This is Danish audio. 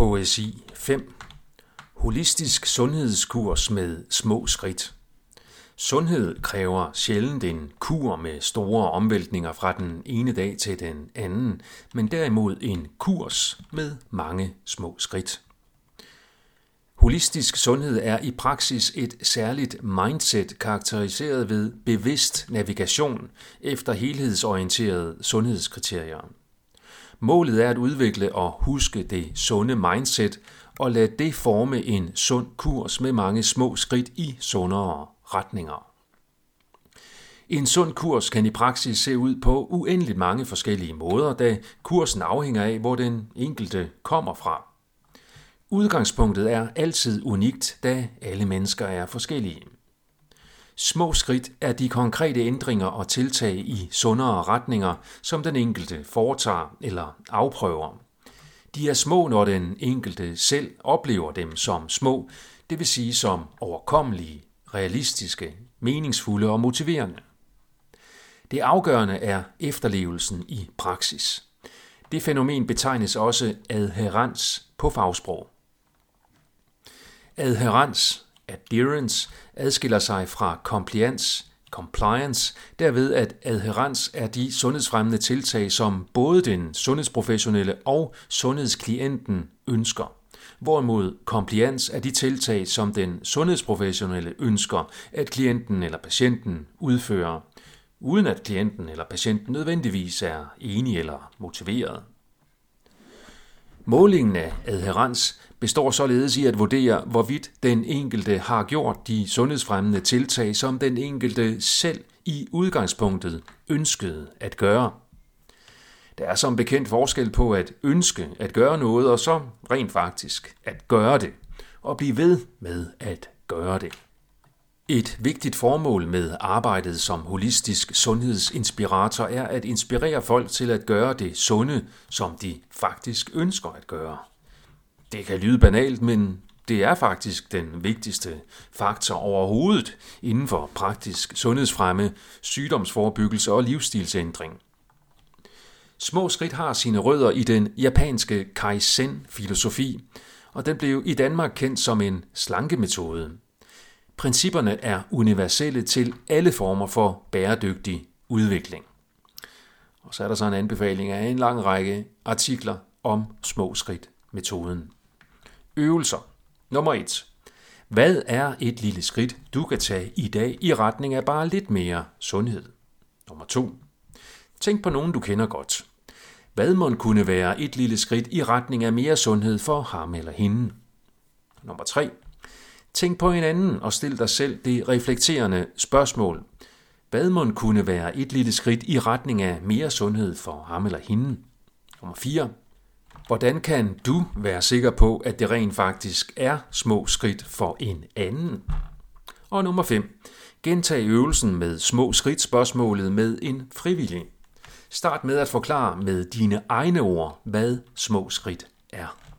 Poesi 5. Holistisk sundhedskurs med små skridt. Sundhed kræver sjældent en kur med store omvæltninger fra den ene dag til den anden, men derimod en kurs med mange små skridt. Holistisk sundhed er i praksis et særligt mindset karakteriseret ved bevidst navigation efter helhedsorienterede sundhedskriterier. Målet er at udvikle og huske det sunde mindset og lade det forme en sund kurs med mange små skridt i sundere retninger. En sund kurs kan i praksis se ud på uendeligt mange forskellige måder, da kursen afhænger af, hvor den enkelte kommer fra. Udgangspunktet er altid unikt, da alle mennesker er forskellige. Små skridt er de konkrete ændringer og tiltag i sundere retninger, som den enkelte foretager eller afprøver. De er små, når den enkelte selv oplever dem som små, det vil sige som overkommelige, realistiske, meningsfulde og motiverende. Det afgørende er efterlevelsen i praksis. Det fænomen betegnes også adherens på fagsprog. Adherens adherence adskiller sig fra compliance, compliance, derved at adherens er de sundhedsfremmende tiltag, som både den sundhedsprofessionelle og sundhedsklienten ønsker. Hvorimod compliance er de tiltag, som den sundhedsprofessionelle ønsker, at klienten eller patienten udfører, uden at klienten eller patienten nødvendigvis er enig eller motiveret. Målingen af adherens består således i at vurdere, hvorvidt den enkelte har gjort de sundhedsfremmende tiltag, som den enkelte selv i udgangspunktet ønskede at gøre. Der er som bekendt forskel på at ønske at gøre noget, og så rent faktisk at gøre det, og blive ved med at gøre det. Et vigtigt formål med arbejdet som holistisk sundhedsinspirator er at inspirere folk til at gøre det sunde, som de faktisk ønsker at gøre. Det kan lyde banalt, men det er faktisk den vigtigste faktor overhovedet inden for praktisk sundhedsfremme, sygdomsforebyggelse og livsstilsændring. Små skridt har sine rødder i den japanske Kaizen-filosofi, og den blev i Danmark kendt som en slankemetode. Principperne er universelle til alle former for bæredygtig udvikling. Og så er der så en anbefaling af en lang række artikler om små skridt metoden. Øvelser. Nummer 1. Hvad er et lille skridt, du kan tage i dag i retning af bare lidt mere sundhed? Nummer 2. Tænk på nogen, du kender godt. Hvad må kunne være et lille skridt i retning af mere sundhed for ham eller hende? Nummer 3. Tænk på hinanden og stil dig selv det reflekterende spørgsmål. Hvad må kunne være et lille skridt i retning af mere sundhed for ham eller hende? Nummer 4. Hvordan kan du være sikker på, at det rent faktisk er små skridt for en anden? Og nummer 5. Gentag øvelsen med små skridt spørgsmålet med en frivillig. Start med at forklare med dine egne ord, hvad små skridt er.